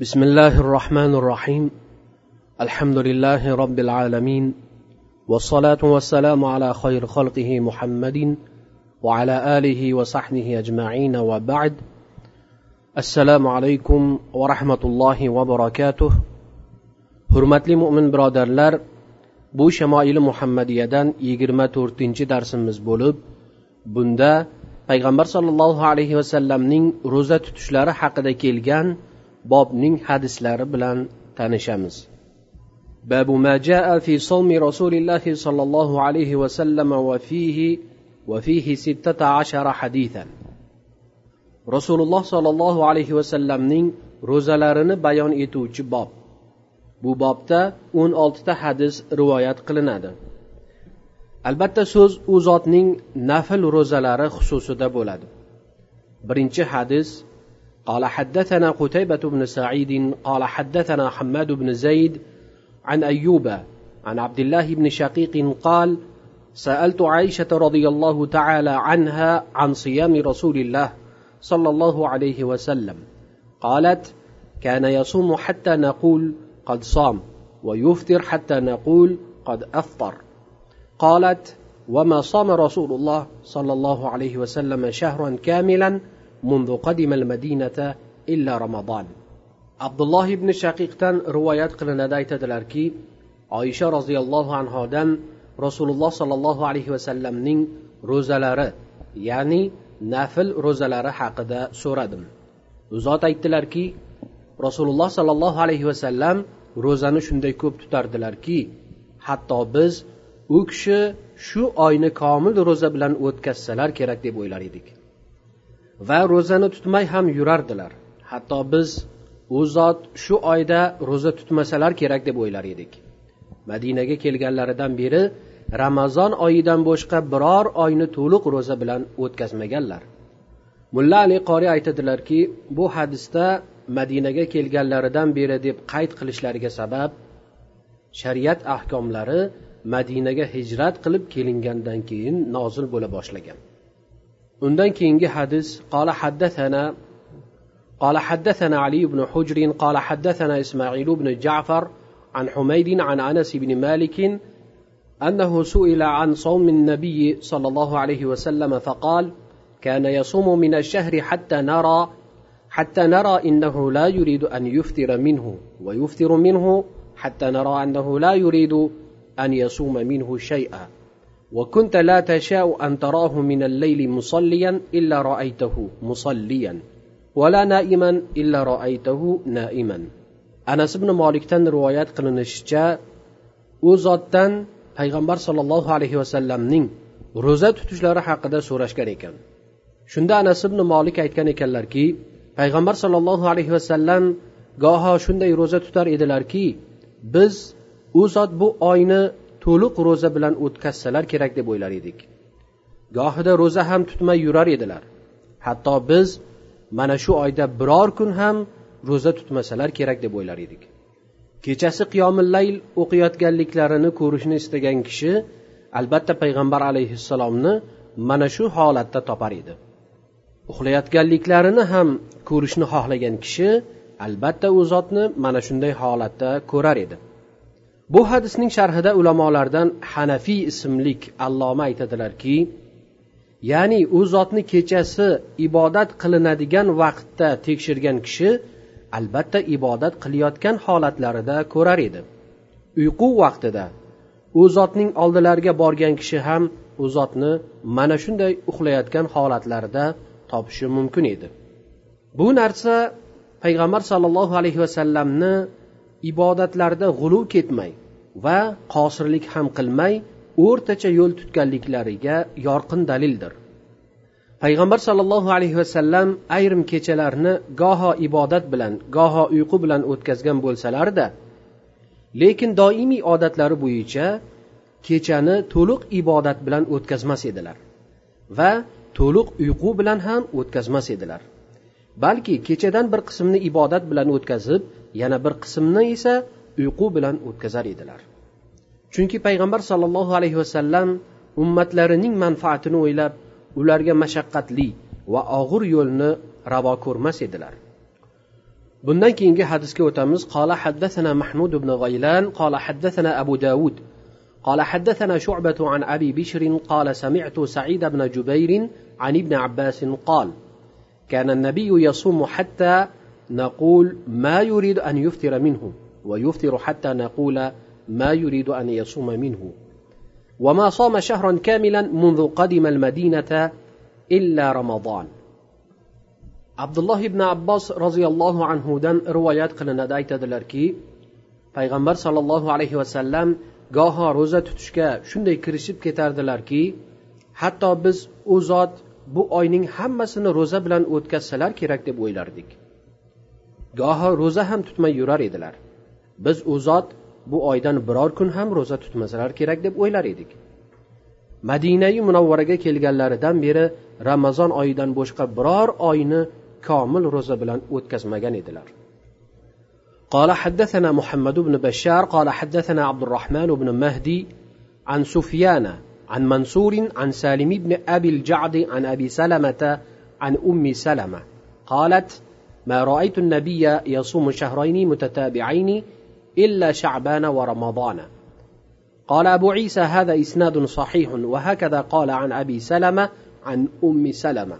بسم الله الرحمن الرحيم الحمد لله رب العالمين والصلاة والسلام على خير خلقه محمد وعلى آله وصحبه أجمعين وبعد السلام عليكم ورحمة الله وبركاته hurmatli mo'min birodarlar bu shamoili muhammadiyadan yigirma to'rtinchi darsimiz bo'lib bunda payg'ambar sollallohu alayhi vasallamning ro'za tutishlari haqida kelgan bobning hadislari bilan tanishamiz باب ما جاء في صوم رسول الله صلى الله عليه وسلم وفيه وفيه ستة عشر حديثا رسول الله صلى الله عليه وسلم ro'zalarini bayon etuvchi bob bu bobda o'n oltita hadis rivoyat qilinadi albatta so'z u zotning nafl ro'zalari xususida bo'ladi birinchi hadis قال حدثنا قتيبة بن سعيد قال حدثنا حماد بن زيد عن أيوب عن عبد الله بن شقيق قال سألت عائشة رضي الله تعالى عنها عن صيام رسول الله صلى الله عليه وسلم. قالت كان يصوم حتى نقول قد صام ويفطر حتى نقول قد أفطر. قالت وما صام رسول الله صلى الله عليه وسلم شهرا كاملا منذ قدم المدينة إلا رمضان عبد الله بن shaqiqdan rivoyat qilinadi aytadilarki oysha roziyallohu anhodan rasululloh sollallohu alayhi vasallamning ro'zalari ya'ni nafl ro'zalari haqida so'radim u zot aytdilarki rasululloh sollallohu alayhi vasallam ro'zani shunday ko'p tutardilarki hatto biz u kishi shu oyni komil ro'za bilan o'tkazsalar kerak deb o'ylar edik va ro'zani tutmay ham yurardilar. Hatto biz u zot shu oyda ro'za tutmasalar kerak deb o'ylar edik. Madinaga kelganlaridan beri ramazon oyidan boshqa biror oyni to'liq ro'za bilan o'tkazmaganlar. Mulla ali qori aytadilarki bu hadisda madinaga kelganlaridan beri deb qayd qilishlariga sabab shariat ahkomlari madinaga hijrat qilib kelingandan keyin nozil bo'la boshlagan. Undan keyingi hadis qola haddathana قال حدثنا علي بن حجر قال حدثنا اسماعيل بن جعفر عن حميد عن انس بن مالك انه سئل عن صوم النبي صلى الله عليه وسلم فقال كان يصوم من الشهر حتى نرى حتى نرى انه لا يريد ان يفطر منه ويفطر منه حتى نرى انه لا يريد ان يصوم منه شيئا وكنت لا تشاء ان تراه من الليل مصليا الا رايته مصليا ولا نائما الا رايته نائما anas ibn molikdan rivoyat qilinishicha u zotdan payg'ambar sollallohu alayhi vasallamning ro'za tutishlari haqida so'rashgan ekan shunda anas ibn molik aytgan ekanlarki payg'ambar sollallohu alayhi vasallam goho shunday ro'za tutar edilarki biz u zot bu oyni to'liq ro'za bilan o'tkazsalar kerak deb o'ylar edik. Gohida ro'za ham tutmay yurar edilar. Hatto biz mana shu oyda biror kun ham ro'za tutmasalar kerak deb o'ylar edik. Kechasi qiyomillayl o'qiyotganliklarini ko'rishni istagan kishi albatta payg'ambar alayhissalomni mana shu holatda topar edi. Uxlayotganliklarini ham ko'rishni xohlagan kishi albatta u zotni mana shunday holatda ko'rar edi. Bu hadisning sharhida ulamolardan hanafiy ismlik alloma aytadilarki ya'ni u zotni kechasi ibodat qilinadigan vaqtda tekshirgan kishi albatta ibodat qilayotgan holatlarida ko'rar edi. Uyqu vaqtida u zotning oldilariga borgan kishi ham u zotni mana shunday uxlayotgan holatlarida topishi mumkin edi. Bu narsa payg'ambar sollallohu alayhi vasallamni ibodatlarda g'uluv ketmay va qosirlik ham qilmay o'rtacha yo'l tutganliklariga yorqin dalildir. Payg'ambar sollallohu alayhi vasallam ayrim kechalarni goho ibodat bilan goho uyqu bilan o'tkazgan bo'lsalarda lekin doimiy odatlari bo'yicha kechani to'liq ibodat bilan o'tkazmas edilar va to'liq uyqu bilan ham o'tkazmas edilar. Balki kechadan bir qismni ibodat bilan o'tkazib yana bir qismni esa uyqu bilan o'tkazar edilar chunki payg'ambar sollallohu alayhi vasallam ummatlarining manfaatini o'ylab ularga mashaqqatli va og'ir yo'lni ravo ko'rmas edilar bundan keyingi hadisga o'tamiz qola haddathana mahmud ibn g'aylan qola haddathana abu davud قال حدثنا شعبة عن أبي بشر قال سمعت سعيد بن جبير عن ابن عباس قال كان النبي يصوم حتى نقول ما يريد أن يفطر منه ويفطر حتى نقول ما يريد أن يصوم منه وما صام شهرا كاملا منذ قدم المدينة إلا رمضان abdulloh ibn abbos roziyallohu anhudan rivoyat qilinadi aytadilarki payg'ambar sollallohu alayhi vasallam goho ro'za tutishga shunday kirishib ketardilarki hatto biz u zot bu oyning hammasini ro'za bilan o'tkazsalar kerak deb o'ylardik goho ro'za ham tutmay yurar edilar biz u zot bu oydan biror kun ham ro'za tutmasalar kerak deb o'ylar edik madinai munavvaraga kelganlaridan beri ramazon oyidan boshqa biror oyni komil ro'za bilan o'tkazmagan edilar قال حدثنا محمد بن بشار قال حدثنا عبد الرحمن بن مهدي عن سفيان عن منصور عن سالم بن ابي الجعد عن ابي سلمه عن ام سلمه قالت ما رأيت النبي يصوم شهرين متتابعين إلا شعبان ورمضان. قال أبو عيسى هذا إسناد صحيح وهكذا قال عن أبي سلمة عن أم سلمة.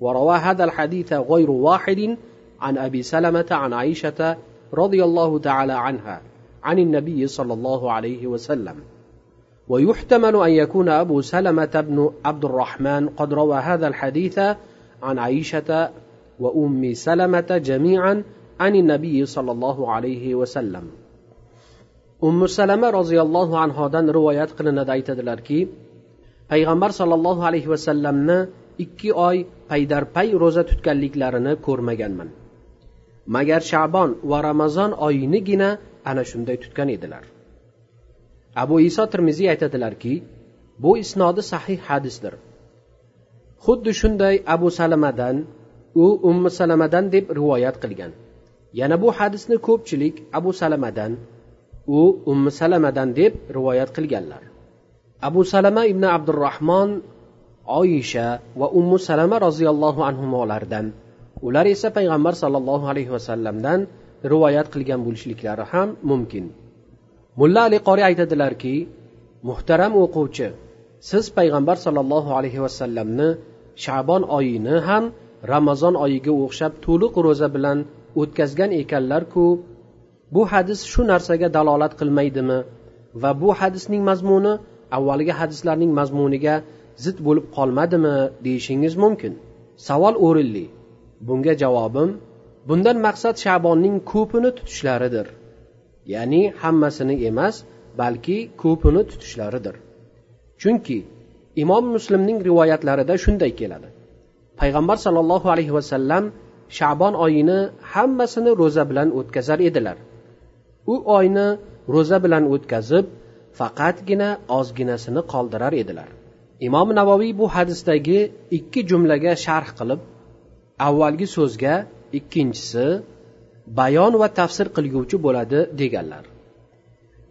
وروى هذا الحديث غير واحد عن أبي سلمة عن عائشة رضي الله تعالى عنها عن النبي صلى الله عليه وسلم. ويحتمل أن يكون أبو سلمة بن عبد الرحمن قد روى هذا الحديث عن عائشة وام سلمه جميعا عن النبي صلى الله عليه وسلم ummu salama roziyallohu anhodan rivoyat qilinadi aytadilarki payg'ambar sollallohu alayhi vasallamni ikki oy paydarpay ro'za tutganliklarini ko'rmaganman magar shabon va ramazon oyinigina ana shunday tutgan edilar abu iso termiziy aytadilarki bu isnodi sahih hadisdir xuddi shunday abu salamadan u ummu salamadan deb rivoyat qilgan. Yana bu hadisni ko'pchilik abu salamadan u ummu salamadan deb rivoyat qilganlar. Abu salama ibn abdurahmon oyisha va ummu salama roziyallohu anhulardan ular esa payg'ambar sollallohu alayhi vasallamdan rivoyat qilgan bo'lishliklari ham mumkin. Mulla ali qori aytadilarki muhtaram o'quvchi siz payg'ambar sollallohu alayhi vasallamni shabon oyini ham ramazon oyiga o'xshab to'liq ro'za bilan o'tkazgan ekanlarku bu hadis shu narsaga dalolat qilmaydimi? Va bu hadisning mazmuni avvalgi hadislarning mazmuniga zid bo'lib qolmadimi deyishingiz mumkin? Savol o'rinli. Bunga javobim bundan maqsad shabonning ko'pini tutishlaridir. Ya'ni hammasini emas balki ko'pini tutishlaridir. Chunki imom muslimning rivoyatlarida shunday keladi. Payg'ambar sollallohu alayhi vasallam shabon oyini hammasini ro'za bilan o'tkazar edilar. U oyni ro'za bilan o'tkazib faqatgina ozginasini qoldirar edilar. Imom navoiy bu hadisdagi ikki jumlaga sharh qilib avvalgi so'zga ikkinchisi bayon va tafsir qilguvchi bo'ladi deganlar.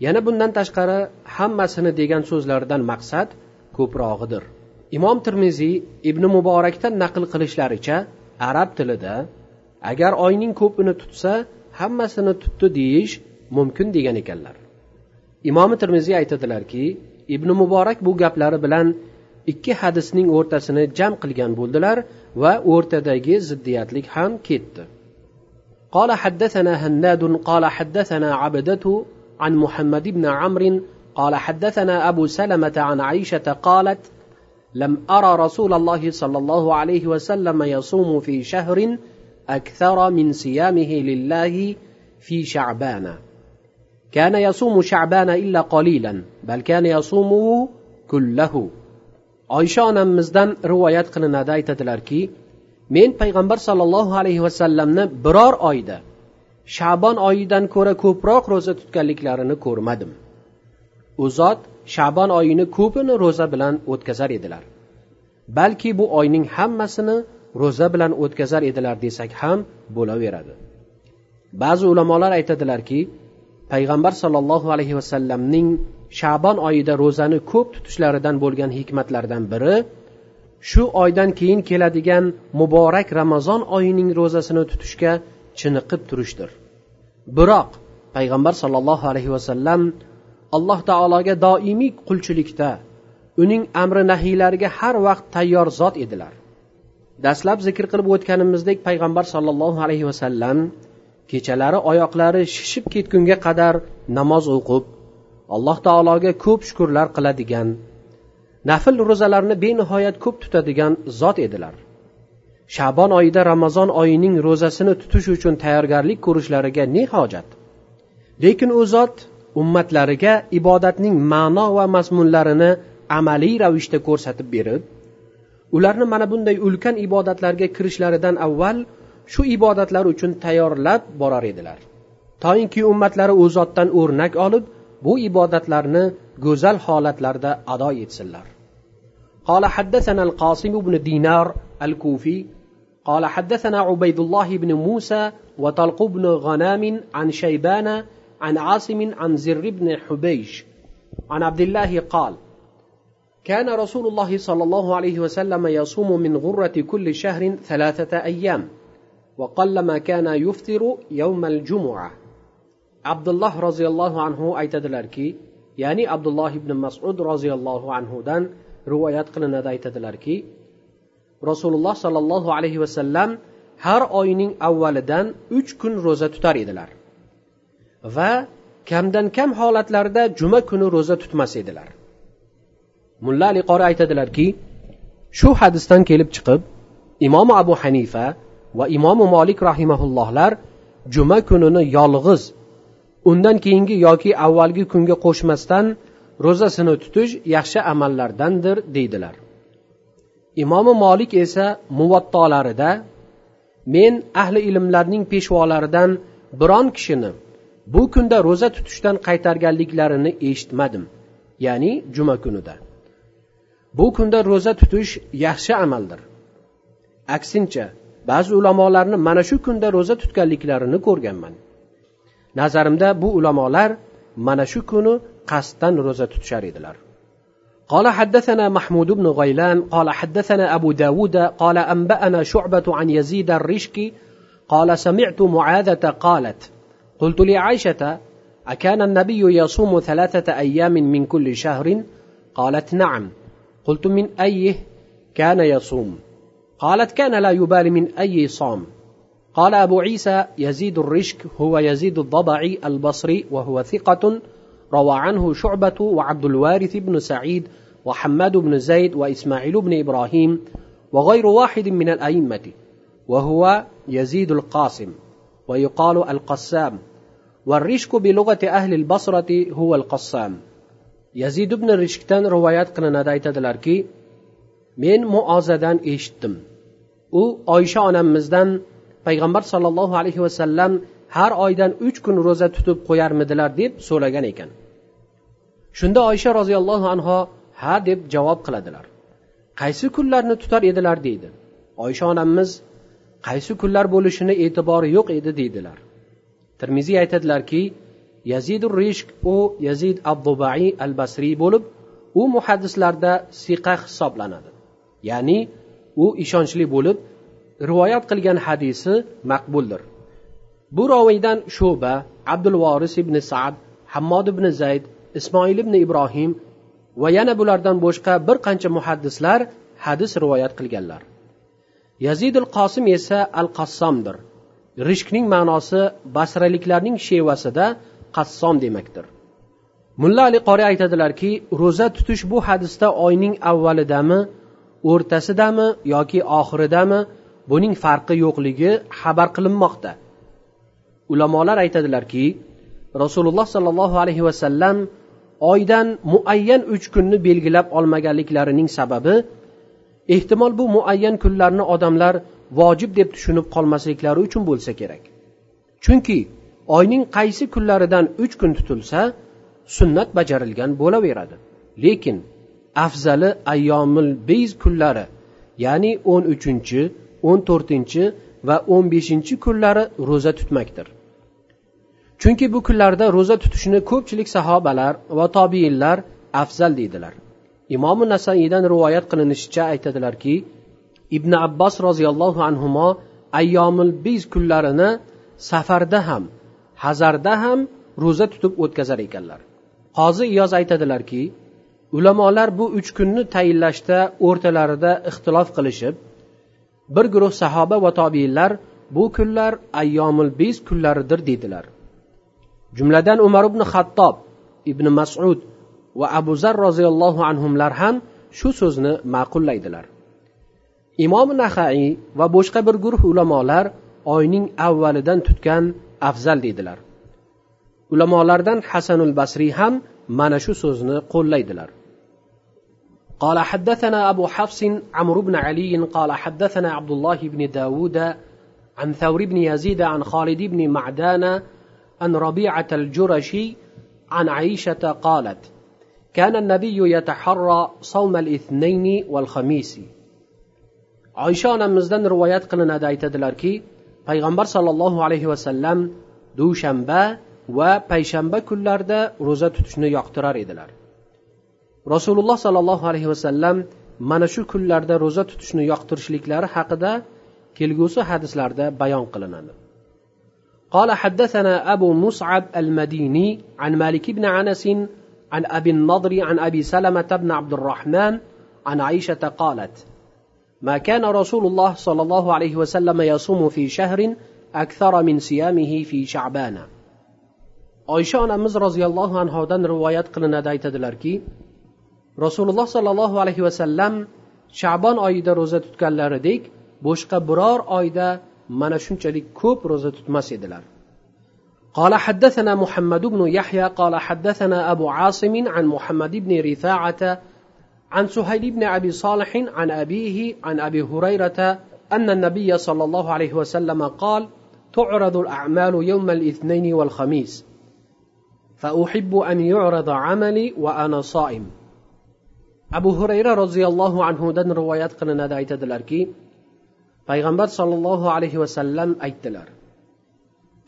Yana bundan tashqari hammasini degan so'zlaridan maqsad ko'prog'idir. imom termiziy ibn muborakdan naql qilishlaricha arab tilida agar oyning ko'pini tutsa hammasini tutdi deyish mumkin degan ekanlar imom termiziy aytadilarki ibn muborak bu gaplari bilan ikki hadisning o'rtasini jam qilgan bo'ldilar va o'rtadagi ziddiyatlik ham ketdi قال حدثنا هناد قال حدثنا عبدة عن محمد بن عمرو قال حدثنا أبو سلمة عن عائشة قالت لم أرى رسول الله صلى الله عليه وسلم يصوم في شهر أكثر من صيامه لله في شعبان كان يصوم شعبان إلا قليلا بل كان يصومه كله oysha onamizdan rivoyat qilinadi aytadilarki men payg'ambar sollallohu alayhi vasallamni biror oyda shabon oyidan ko'ra ko'proq ro'za tutganliklarini ko'rmadim u zot shabon oyini ko'pini ro'za bilan o'tkazar edilar. Balki bu oyning hammasini ro'za bilan o'tkazar edilar desak ham bo'laveradi. Ba'zi ulamolar aytadilarki payg'ambar sollallohu alayhi vasallamning shabon oyida ro'zani ko'p tutishlaridan bo'lgan hikmatlardan biri shu oydan keyin keladigan muborak ramazon oyining ro'zasini tutishga chiniqib turishdir. Biroq payg'ambar sollallohu alayhi vasallam alloh taologa doimiy qulchilikda uning amri nahiylariga har vaqt tayyor zot edilar. Dastlab zikr qilib o'tganimizdek payg'ambar sollallohu alayhi vasallam kechalari oyoqlari shishib ketgunga qadar namoz o'qib alloh taologa ko'p shukurlar qiladigan nafl ro'zalarni benihoyat ko'p tutadigan zot edilar. Shabon oyida ramazon oyining ro'zasini tutish uchun tayyorgarlik ko'rishlariga ne hojat? Lekin u zot ummatlariga ibodatning ma'no va mazmunlarini amaliy ravishda ko'rsatib berib ularni mana bunday ulkan ibodatlarga kirishlaridan avval shu ibodatlar uchun tayyorlab borar edilar toinki ummatlari u zotdan o'rnak olib bu ibodatlarni go'zal holatlarda ado etsinlar قال حدثنا القاسم بن دينار الكوفي قال حدثنا عبيد الله بن موسى وطلق بن غنام عن شيبان عن عاصم عن زر بن حبيش عن عبد الله قال كان رسول الله صلى الله عليه وسلم يصوم من غرة كل شهر ثلاثة أيام وقلما كان يفطر يوم الجمعة عبد الله رضي الله عنه aytadilarki ya'ni abdulloh ibn masud roziyallohu anhudan rivoyat qilinadi aytadilarki rasululloh sollallohu alayhi vasallam har oyning avvalidan uch kun ro'za tutar edilar va kamdan kam holatlarda juma kuni ro'za tutmas edilar. Mulla ali qori aytadilarki shu hadisdan kelib chiqib imomi abu hanifa va imomi molik rahimaullohlar juma kunini yolg'iz undan keyingi yoki avvalgi kunga qo'shmasdan ro'zasini tutish yaxshi amallardandir deydilar. Imomi molik esa muvattolarida men ahli ilmlarning peshvolaridan biron kishini bu kunda ro'za tutishdan qaytarganliklarini eshitmadim ya'ni juma kunida bu kunda ro'za tutish yaxshi amaldir aksincha ba'zi ulamolarni mana shu kunda ro'za tutganliklarini ko'rganman nazarimda bu ulamolar mana shu kuni qasddan ro'za tutishar edilar قال حدثنا محمود بن غيلان قال حدثنا أبو داود قال أنبأنا شعبة عن يزيد الرشكي قال سمعت معاذة قالت قلت لعائشة أكان النبي يصوم ثلاثة أيام من كل شهر؟ قالت نعم. قلت من أيه كان يصوم؟ قالت كان لا يبالي من أي صام. قال أبو عيسى يزيد الرشك هو يزيد الضبعي البصري وهو ثقة. روى عنه شعبة وعبد الوارث بن سعيد وحماد بن زيد وإسماعيل بن إبراهيم وغير واحد من الأئمة وهو يزيد القاسم ويقال القسام. والرشك بلغة أهل البصرة هو القسام يزيد بن الرشكتان روايات qilinadi aytadilarki men muozadan eshitdim u oysha onamizdan payg'ambar sollallohu alayhi vasallam har oydan uch kun ro'za tutib qo'yarmidilar deb so'ragan ekan shunda oysha roziyallohu anho ha deb javob qiladilar qaysi kunlarni tutar edilar deydi oysha onamiz qaysi kunlar bo'lishini e'tibori yo'q edi deydilar termiziy aytadilarki yazidur rishk u yazid abdubai al basriy bo'lib u muhaddislarda siqa hisoblanadi. Ya'ni u ishonchli bo'lib rivoyat qilgan hadisi maqbuldir. Bu roviydan shuba abdul voris ibn saad hammod ibn zayd ismoil ibn ibrohim va yana bulardan boshqa bir qancha muhaddislar hadis rivoyat qilganlar. Yazidul qosim esa al qassomdir rishkning ma'nosi basraliklarning shevasida qassom demakdir. Mulla ali qori aytadilarki ro'za tutish bu hadisda oyning avvalidami o'rtasidami yoki oxiridami buning farqi yo'qligi xabar qilinmoqda. Ulamolar aytadilarki rasululloh sollallohu alayhi vasallam oydan muayyan uch kunni belgilab olmaganliklarining sababi ehtimol bu muayyan kunlarni odamlar vojib deb tushunib qolmasliklari uchun bo'lsa kerak. Chunki oyning qaysi kunlaridan uch kun tutilsa sunnat bajarilgan bo'laveradi. Lekin afzali ayyomil beyz kunlari ya'ni o'n uchinchi o'n to'rtinchi va o'n beshinchi kunlari ro'za tutmakdir. Chunki bu kunlarda ro'za tutishni ko'pchilik sahobalar va tobiinlar afzal deydilar. Imomi nasaiydan rivoyat qilinishicha aytadilarki ibn abbos roziyallohu anhu ayyomil biz kunlarini safarda ham hazarda ham ro'za tutib o'tkazar ekanlar. Qozi iyoz aytadilarki ulamolar bu uch kunni tayinlashda o'rtalarida ixtilof qilishib bir guruh sahoba va tobiinlar bu kunlar ayyomul biz kunlaridir deydilar jumladan umar ibn xattob ibn masud va abu zar roziyallohu anhular ham shu so'zni ma'qullaydilar. imom nahaiy va boshqa bir guruh ulamolar oyning avvalidan tutgan afzal deydilar ulamolardan hasanul basriy ham mana shu so'zni qo'llaydilar قال حدثنا أبو حفص عمرو بن علي قال حدثنا عبد الله بن داود عن ثور بن يزيد عن خالد بن معدان عن ربيعة الجرشي عن عائشة قالت كان النبي يتحرى صوم الاثنين والخميس oysha onamizdan rivoyat qilinadi aytadilarki payg'ambar sollallohu alayhi vasallam dushanba va payshanba kunlarida ro'za tutishni yoqtirar edilar rasululloh sollallohu alayhi vasallam mana shu kunlarda ro'za tutishni yoqtirishliklari haqida kelgusi hadislarda bayon qilinadi قال حدثنا أبو مصعب المديني عن مالك بن عنس عن أبي النضر عن أبي سلمة بن عبد الرحمن عن عائشة قالت ما كان رسول الله صلى الله عليه وسلم يصوم في شهر أكثر من صيامه في شعبان oysha onamiz roziyallohu anhodan rivoyat qilinadi aytadilarki rasululloh sollallohu alayhi vasallam shabon oyida ro'za tutganlaridek boshqa biror oyda mana shunchalik ko'p ro'za tutmas edilar قال حدثنا محمد بن يحيى قال حدثنا أبو عاصم عن محمد بن رفاعة عن سهيل بن أبي صالح عن أبيه عن أبي هريرة أن النبي صلى الله عليه وسلم قال تعرض الأعمال يوم الاثنين والخميس فأحب أن يعرض عملي وأنا صائم abu hurayra roziyallohu anhudan rivoyat qilinadi aytadilarki payg'ambar sollallohu alayhi vasallam aytdilar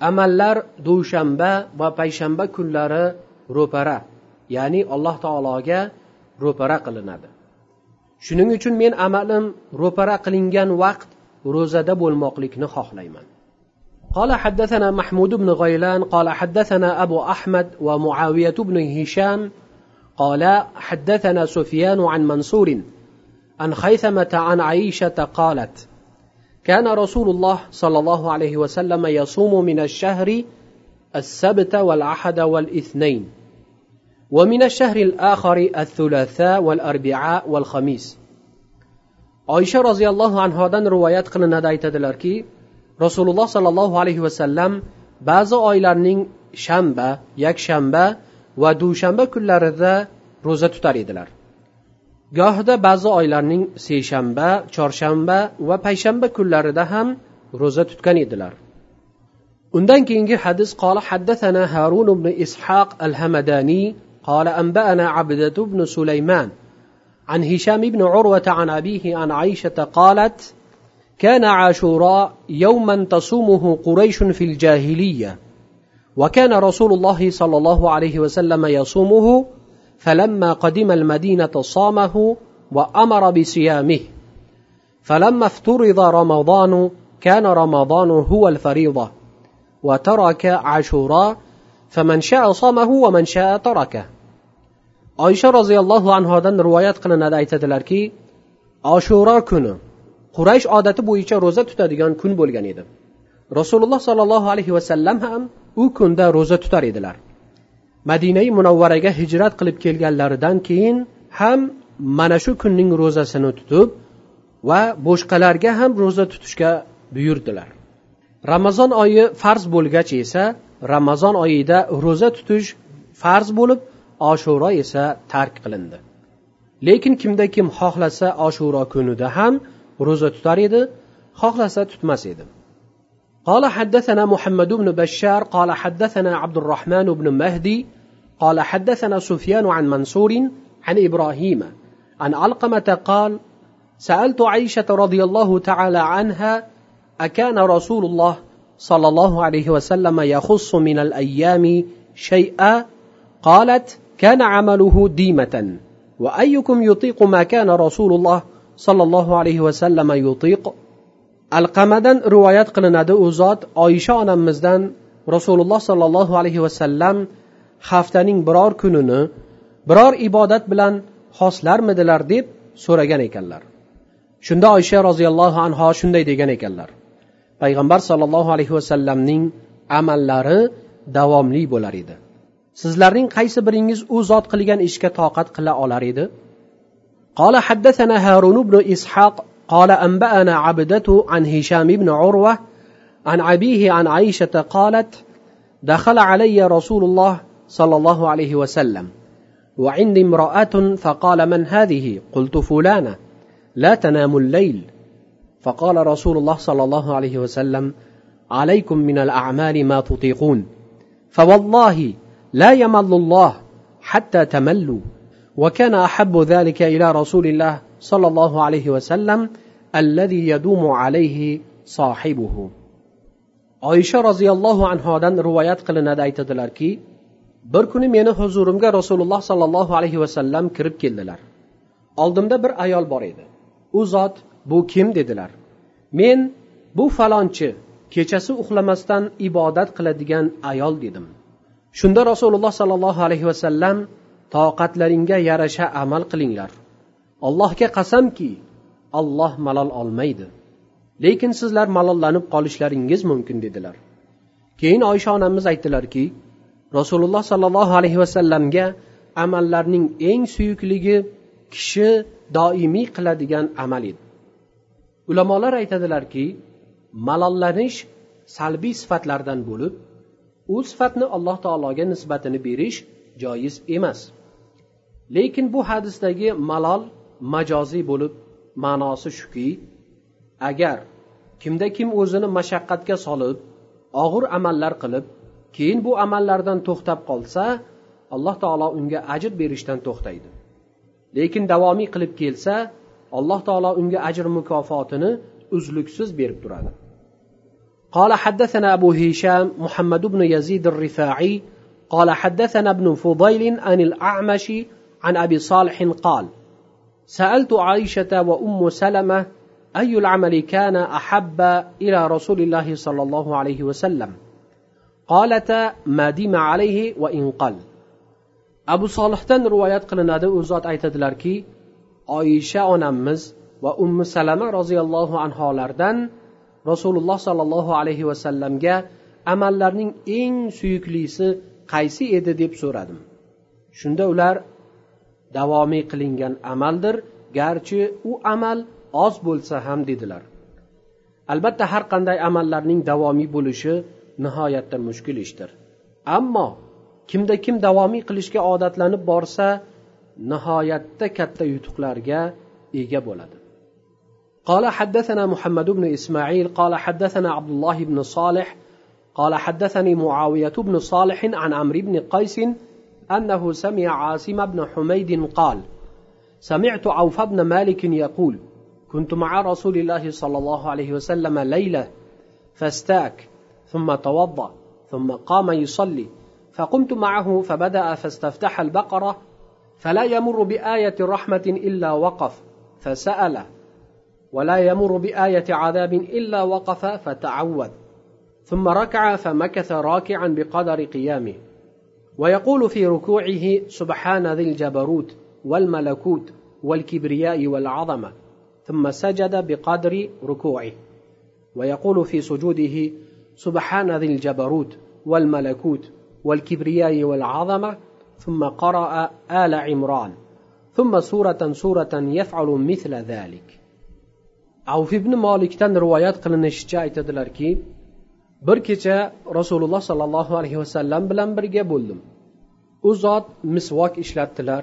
amallar dushanba va payshanba kunlari ro'para ya'ni alloh taologa ro'para qilinadi shuning uchun men amalim ro'para qilingan vaqt ro'zada bo'lmoqlikni xohlayman قال حدثنا محمود بن غيلان قال حدثنا أبو أحمد ومعاوية بن هشام قال حدثنا سفيان عن منصور عن خيثمة عن عائشة قالت كان رسول الله صلى الله عليه وسلم يصوم من الشهر السبت والأحد والاثنين ومن الشهر الآخر الثلاثاء والأربعاء والخميس oysha roziyallohu anhodan rivoyat qilinadi aytadilarki rasululloh sollallohu alayhi vasallam ba'zi oylarning shanba yakshanba va dushanba kunlarida ro'za tutar edilar gohida ba'zi oylarning seshanba chorshanba va payshanba kunlarida ham ro'za tutgan edilar undan keyingi hadis qola haddathana harun ibn ishoq al hamadaniy قال أنبأنا عبدة بن سليمان عن هشام بن عروة عن أبيه عن عائشة قالت كان عاشوراء يوما تصومه قريش في الجاهلية وكان رسول الله صلى الله عليه وسلم يصومه فلما قدم المدينة صامه وأمر بصيامه فلما افترض رمضان كان رمضان هو الفريضة وترك عاشوراء فمن شاء صامه ومن شاء تركه oysha roziyallohu anhodan rivoyat qilinadi aytadilarki oshuro kuni quraysh odati bo'yicha ro'za tutadigan kun bo'lgan edi rasululloh sollallohu alayhi vasallam ham u kunda ro'za tutar edilar madinai munavvaraga hijrat qilib kelganlaridan keyin ham mana shu kunning ro'zasini tutib va boshqalarga ham ro'za tutishga buyurdilar ramazon oyi farz bo'lgach esa ramazon oyida ro'za tutish farz bo'lib oshuro esa tark qilindi lekin kimda kim xohlasa oshuro kunida ham ro'za tutar edi xohlasa tutmas edi قال حدثنا محمد بن بشار قال حدثنا عبد الرحمن بن مهدي قال حدثنا سفيان عن منصور عن ابراهيم عن علقمه قال سالت عائشه رضي الله تعالى عنها اكان رسول الله صلى الله عليه وسلم يخص من الايام شيئا قالت كان عمله ديمه وايكم يطيق ما كان رسول الله صلى الله عليه وسلم يطيق alqamadan rivoyat qilinadi u zot oyisha onamizdan rasululloh sollallohu alayhi vasallam haftaning biror kunini biror ibodat bilan xoslarmidilar deb so'ragan ekanlar shunda oysha roziyallohu anho shunday degan ekanlar payg'ambar sollallohu alayhi vasallamning amallari davomli bo'lar edi sizlarning qaysi biringiz u zot qilgan ishga toqat qila olar edi قال حدثنا هارون بن إسحاق قال أنبأنا عبدة عن هشام بن عروة عن أبيه عن عائشة قالت دخل علي رسول الله صلى الله عليه وسلم وعندي امرأة فقال من هذه قلت فلانة لا تنام الليل فقال رسول الله صلى الله عليه وسلم عليكم من الأعمال ما تطيقون فوالله لا يمل الله حتى تملوا وكان أحب ذلك إلى رسول الله صلى الله عليه وسلم الذي يدوم عليه صاحبه oysha roziyallohu anhodan rivoyat qilinadi aytadilarki bir kuni meni huzurimga rasululloh sollallohu alayhi vasallam kirib keldilar oldimda bir ayol bor edi u zot bu kim dedilar. Men bu falonchi kechasi uxlamasdan ibodat qiladigan ayol dedim. Shunda rasululloh sollallohu alayhi vasallam toqatlaringga yarasha amal qilinglar. Allohga qasamki olloh malol olmaydi. Lekin sizlar malollanib qolishlaringiz mumkin dedilar. Keyin oysha onamiz aytdilarki rasululloh sollallohu alayhi vasallamga amallarning eng suyukligi kishi doimiy qiladigan amal edi. Ulamolar aytadilarki malollanish salbiy sifatlardan bo'lib u sifatni alloh taologa nisbatini berish joiz emas. Lekin bu hadisdagi malol majoziy bo'lib ma'nosi shuki agar kimda kim o'zini mashaqqatga solib og'ir amallar qilib keyin bu amallardan to'xtab qolsa alloh taolo unga ajr berishdan to'xtaydi. Lekin davomiy qilib kelsa alloh taolo unga ajr mukofotini uzluksiz berib turadi قال حدثنا أبو هشام محمد بن يزيد الرفاعي قال حدثنا ابن فضيل عن الأعمش عن أبي صالح قال سألت عائشة وأم سلمة أي العمل كان أحب إلى رسول الله صلى الله عليه وسلم قالتا ما ديم عليه وإن قل abu solihdan rivoyat qilinadi u zot aytadilarki oyisha onamiz va ummu salama roziyallohu anholardan rasululloh sollallohu alayhi vasallamga amallarning eng suyuklisi qaysi edi? deb so'radim. Shunda ular davomiy qilingan amaldir garchi u amal oz bo'lsa ham dedilar. Albatta har qanday amallarning davomiy bo'lishi nihoyatda mushkul ishdir. Ammo kimda kim davomiy qilishga odatlanib borsa nihoyatda katta yutuqlarga ega bo'ladi. قال حدثنا محمد بن اسماعيل قال حدثنا عبد الله بن صالح قال حدثني معاويه بن صالح عن عمرو بن قيس أنه سمع عاصم بن حميد قال سمعت عوف بن مالك يقول كنت مع رسول الله صلى الله عليه وسلم ليلة فاستاك ثم توضأ ثم قام يصلي فقمت معه فبدأ فاستفتح البقرة فلا يمر بآية رحمة إلا وقف فسأل. ولا يمر بآية عذاب إلا وقف فتعوذ. ثم ركع فمكث راكعا بقدر قيامه. ويقول في ركوعه سبحان ذي الجبروت والملكوت والكبرياء والعظمة. ثم سجد بقدر ركوعه. ويقول في سجوده سبحان ذي الجبروت والملكوت والكبرياء والعظمة. ثم قرأ آل عمران ثم سورة سورة يفعل مثل ذلك avf ibn molikdan rivoyat qilinishicha aytadilarki bir kecha rasululloh sollallohu alayhi vasallam bilan birga bo'ldim u zot misvok ishlatdilar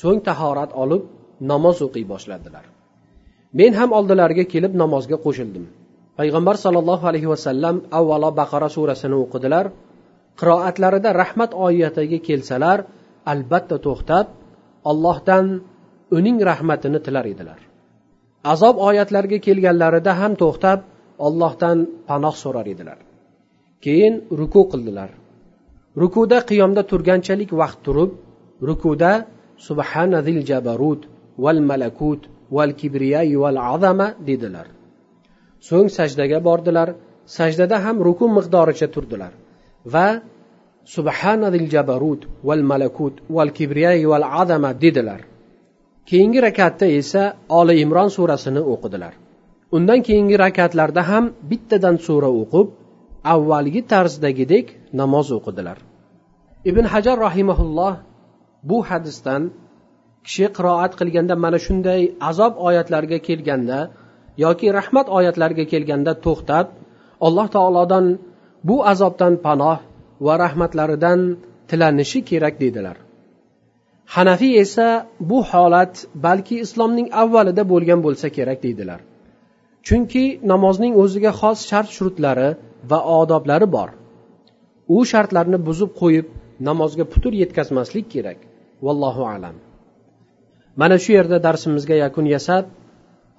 so'ng tahorat olib namoz o'qiy boshladilar men ham oldilariga kelib namozga qo'shildim payg'ambar sollallohu alayhi vasallam avvalo baqara surasini o'qidilar Qiroatlarida rahmat oyatiga kelsalar albatta to'xtab allohdan uning rahmatini tilar edilar. Azob oyatlariga kelganlarida ham to'xtab ollohdan panoh so'rar edilar. Keyin ruku qildilar. Rukuda qiyomda turganchalik vaqt turib rukuda subhanazil jabarut val malakut val kibriyai val azama dedilar. So'ng sajdaga bordilar. Sajdada ham ruku miqdoricha turdilar. Va subhanadil jabarut val malakut val kibriyay val adama dedilar. Keyingi rakatda esa oli imron surasini o'qidilar. Undan keyingi rakatlarda ham bittadan sura o'qib avvalgi tarzdagidek namoz o'qidilar. Ibn hajar rahimaulloh bu hadisdan kishi qiroat qilganda mana shunday azob oyatlariga kelganda yoki rahmat oyatlariga kelganda to'xtab alloh taolodan bu azobdan panoh va rahmatlaridan tilanishi kerak dedilar hanafiy esa bu holat balki islomning avvalida bo'lgan bo'lsa kerak deydilar. Chunki namozning o'ziga xos shart shurutlari va odoblari bor. U shartlarni buzib qo'yib namozga putur yetkazmaslik kerak. Vallohu alam. Mana shu yerda darsimizga yakun yasab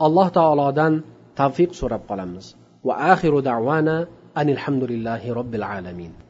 alloh taolodan tavfiq so'rab qolamiz. Va axiru davana أن الحمد لله رب العالمين.